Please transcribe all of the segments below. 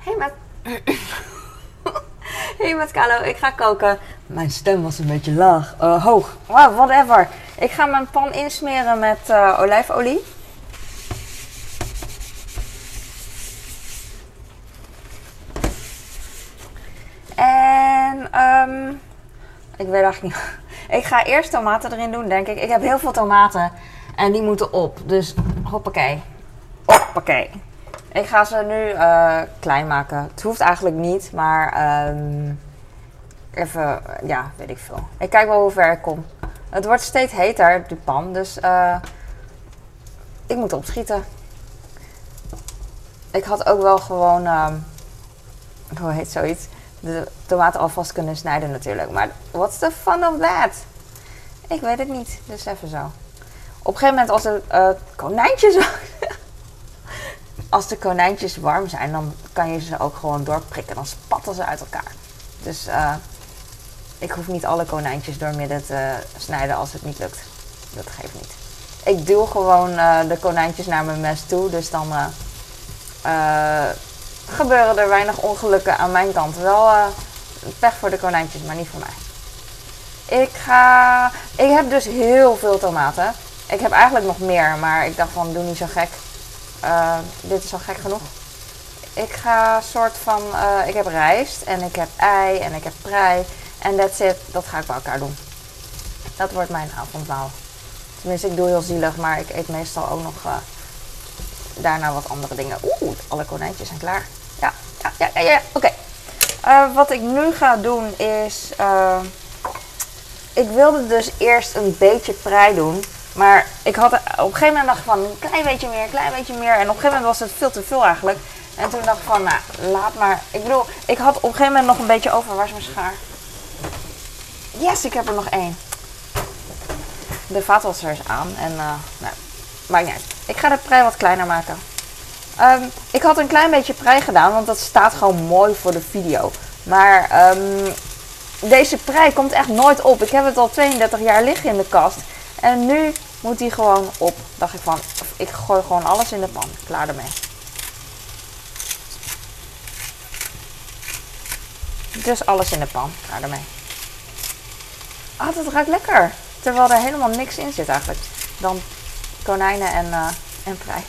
Hey met... hey met Carlo, ik ga koken. Mijn stem was een beetje laag. Eh, hoog. Wow, whatever. Ik ga mijn pan insmeren met eh, olijfolie. En ehm ik weet eigenlijk niet. Ik ga eerst tomaten erin doen, denk ik. Ik heb heel veel tomaten en die moeten op. Dus hoppakee. Hoppakee. Ik ga ze nu eh, klein maken. Het hoeft eigenlijk niet, maar ehm, even, ja, weet ik veel. Ik kijk wel hoe ver ik kom. Het wordt steeds heter, de pan, dus eh, ik moet opschieten. Ik had ook wel gewoon, ehm, hoe heet zoiets, de tomaten alvast kunnen snijden natuurlijk. Maar what's the fun of that? Ik weet het niet, dus even zo. Op een gegeven moment als de eh, konijntjes als de konijntjes warm zijn, dan kan je ze ook gewoon doorprikken. Dan spatten ze uit elkaar. Dus eh, ik hoef niet alle konijntjes doormidden te snijden als het niet lukt. Dat geeft niet. Ik duw gewoon eh, de konijntjes naar mijn mes toe. Dus dan eh, gebeuren er weinig ongelukken aan mijn kant. Wel pech voor de konijntjes, maar niet voor mij. Ik ga... Ik heb dus heel veel tomaten. Ik heb eigenlijk nog meer, maar ik dacht van doe niet zo gek. Uh, dit is al gek genoeg. Ik ga soort van, uh, ik heb rijst en ik heb ei en ik heb prei. En that's it, dat ga ik bij elkaar doen. Dat wordt mijn avondmaal. Tenminste, ik doe heel zielig, maar ik eet meestal ook nog uh, daarna wat andere dingen. Oeh, alle konijntjes zijn klaar. Ja, ja, ja, ja, ja. oké. Wat ik nu ga doen is, ik wilde dus eerst een beetje prei doen. Maar ik had op een gegeven moment dacht van een klein beetje meer, een klein beetje meer. En op een gegeven moment was het veel te veel eigenlijk. En toen dacht ik van, nou, laat maar. Ik bedoel, ik had op een gegeven moment nog een beetje over. Waar mijn schaar? Yes, ik heb er nog één. De vaatwasser is aan. En, uh, nou, maakt niet uit. Ik ga de prei wat kleiner maken. Um, ik had een klein beetje prei gedaan, want dat staat gewoon mooi voor de video. Maar um, deze prei komt echt nooit op. Ik heb het al 32 jaar liggen in de kast. En nu moet die gewoon op. Dacht ik van, ik gooi gewoon alles in de pan. Klaar ermee. Dus alles in de pan. Klaar ermee. Ah, dat ruikt lekker. Terwijl er helemaal niks in zit eigenlijk. Dan konijnen en, uh, en prei.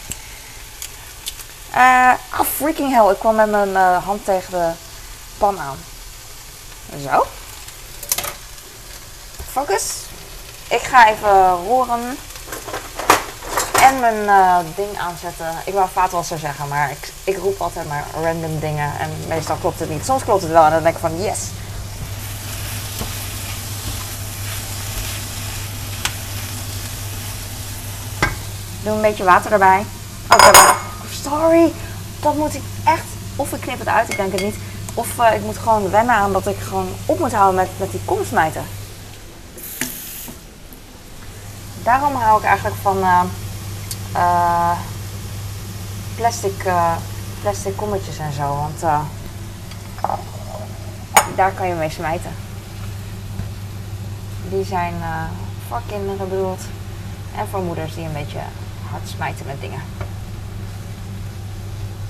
Uh, oh, freaking hell. Ik kwam met mijn uh, hand tegen de pan aan. Zo. Focus. Ik ga even roeren. En mijn uh, ding aanzetten. Ik wou vaatwasser zeggen, maar ik, ik roep altijd maar random dingen. En meestal klopt het niet. Soms klopt het wel en dan denk ik van yes. Doe een beetje water erbij. Oh, sorry. Dat moet ik echt. Of ik knip het uit, ik denk het niet. Of uh, ik moet gewoon wennen aan dat ik gewoon op moet houden met, met die komsmijten. Daarom hou ik eigenlijk van uh, uh, plastic, uh, plastic kommetjes en zo. Want daar kan je mee smijten. Die zijn voor kinderen bedoeld. En voor moeders die een beetje hard smijten met dingen.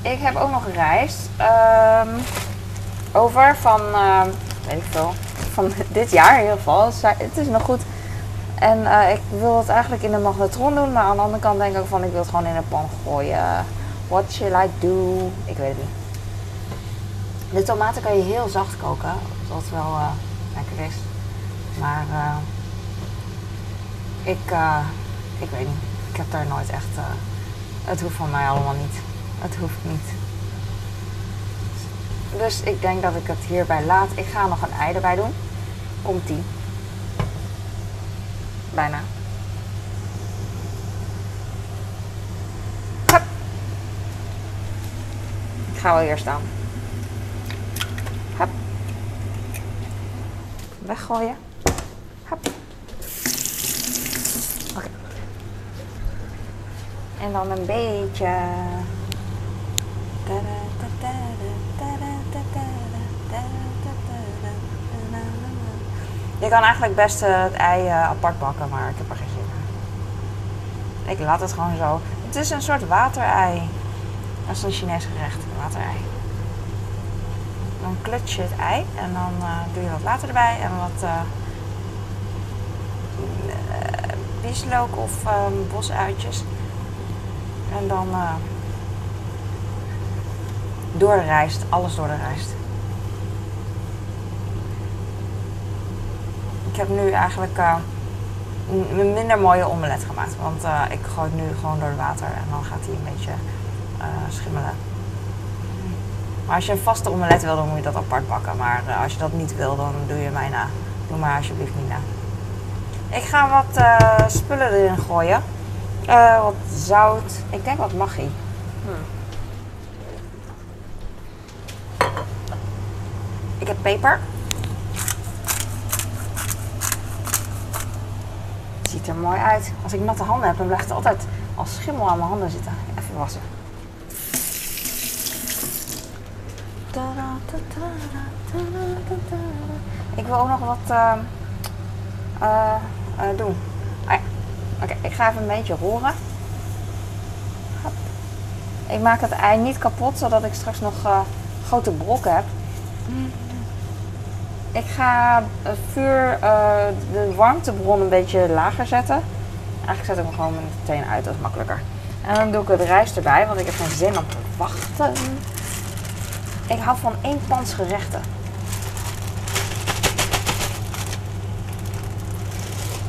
Ik heb ook nog rijst um, over van, weet ik veel, van dit jaar in ieder geval. Het is nog goed en uh, ik wil het eigenlijk in de magnetron doen, maar aan de andere kant denk ik van ik wil het gewoon in een pan gooien. What shall I do? Ik weet het niet. De tomaten kan je heel zacht koken, wat wel uh, lekker is. Maar uh, ik, ik weet niet. Ik heb daar nooit echt. het hoeft van mij allemaal niet. Het hoeft niet. Dus ik denk dat ik het hierbij laat. Ik ga nog een ei erbij doen. Komt die. Bijna. Hup. Ik ga wel hier staan. Hup. Weggooien. Hup. Oké. En dan een beetje. Kan eigenlijk best uh, het ei uh, apart bakken, maar ik heb er geen zin in. Ik laat het gewoon zo. Het is een soort waterei. Dat is een Chinees gerecht, waterei. dan kluts je het ei en dan eh, doe je wat water erbij en wat uh, bieslook of um, bosuitjes. En dan uh, door de rijst, alles door de rijst. Ik heb nu eigenlijk een minder mooie omelet gemaakt. Want uh, ik gooi het nu gewoon door het water en dan gaat hij een beetje uh, schimmelen. Maar als je een vaste omelet wil, dan moet je dat apart bakken. Maar als je dat niet wil, dan doe je mij na. Doe maar alsjeblieft niet na. Ik ga wat spullen erin gooien. wat zout. Ik denk wat magie. Hmm. Ik heb peper. Ziet er mooi uit. Als ik natte handen heb, dan blijft het altijd als schimmel aan mijn handen zitten. Even wassen. Ik wil ook nog wat uh, uh, uh, doen. Ah. Oké, ik ga even een beetje roeren. Ik maak het ei niet kapot, zodat ik straks nog grote brokken heb. Ik ga het vuur, uh, de warmtebron een beetje lager zetten. Eigenlijk zet ik hem gewoon meteen uit, dat is makkelijker. En dan doe ik het rijst erbij, want ik heb geen zin om te wachten. Ik hou van één pans gerechten.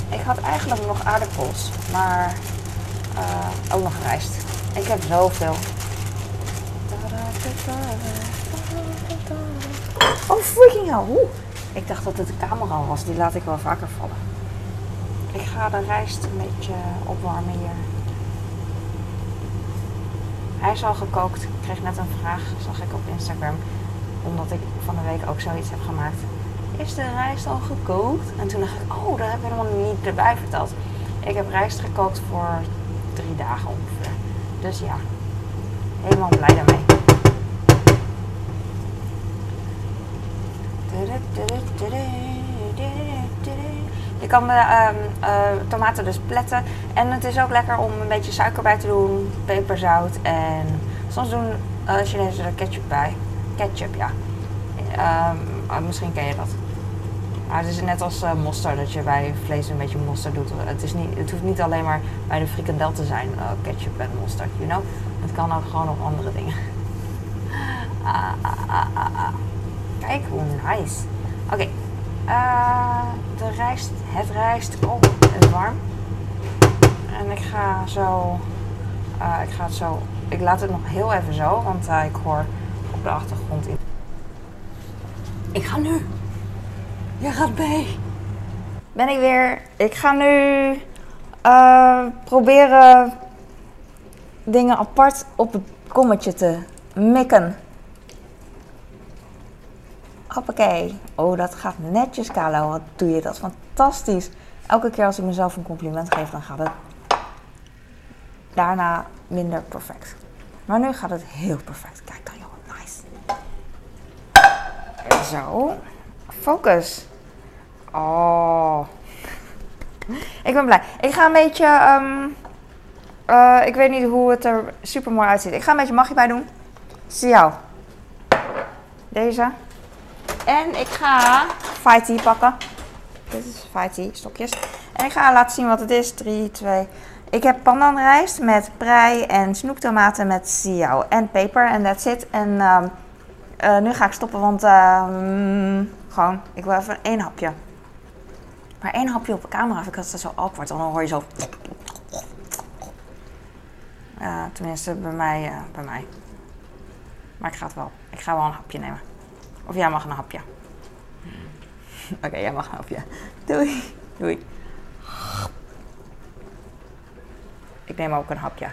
Ik had eigenlijk nog aardappels, maar uh, ook nog rijst. Ik heb zoveel. Oh, freaking hell. Ik dacht dat het de camera was, die laat ik wel vaker vallen. Ik ga de rijst een beetje opwarmen hier. Hij is al gekookt. Ik kreeg net een vraag, zag ik op Instagram. Omdat ik van de week ook zoiets heb gemaakt. Is de rijst al gekookt? En toen dacht ik, oh, dat heb ik helemaal niet erbij verteld. Ik heb rijst gekookt voor drie dagen ongeveer. Dus ja, helemaal blij daarmee. Je kan de um, uh, tomaten dus pletten. En het is ook lekker om een beetje suiker bij te doen, peperzout en soms doen uh, Chinezen er ketchup bij. Ketchup, ja. Um, misschien ken je dat. Maar het is net als uh, mosterd, dat je bij vlees een beetje mosterd doet. Het, is niet, het hoeft niet alleen maar bij de frikandel te zijn, ketchup en mosterd, you know. Het kan ook gewoon op andere dingen. ah, ah, ah. Kijk hoe nice. Oké, okay. uh, de rijst, het rijst, het is warm. En ik ga zo, uh, ik ga het zo, ik laat het nog heel even zo, want uh, ik hoor op de achtergrond in. Ik ga nu. Jij gaat mee. Ben ik weer. Ik ga nu proberen dingen apart op het kommetje te mikken. Hoppakee. Oh, dat gaat netjes, Carlo. Wat doe je dat fantastisch. Elke keer als ik mezelf een compliment geef, dan gaat het daarna minder perfect. Maar nu gaat het heel perfect. Kijk dan, joh. Nice. Zo. Focus. Oh. Ik ben blij. Ik ga een beetje... Um, uh, ik weet niet hoe het er super mooi uitziet. Ik ga een beetje magie bij doen. Zie jou. Deze. En ik ga Fighty pakken. Dit is Fighty, stokjes. En ik ga laten zien wat het is. 3, 2. Ik heb pandanrijst met prei en snoeptomaten met siao en peper. En that's it. En uh, uh, nu ga ik stoppen, want uh, gewoon, ik wil even één hapje. Maar één hapje op de camera vind ik dat zo awkward. Dan hoor je zo... tenminste, bij mij, uh, bij mij. Maar ik ga het wel. Ik ga wel een hapje nemen. Of jij mag een hapje. Oké, jij mag een hapje. Doei. Doei. Ik neem ook een hapje.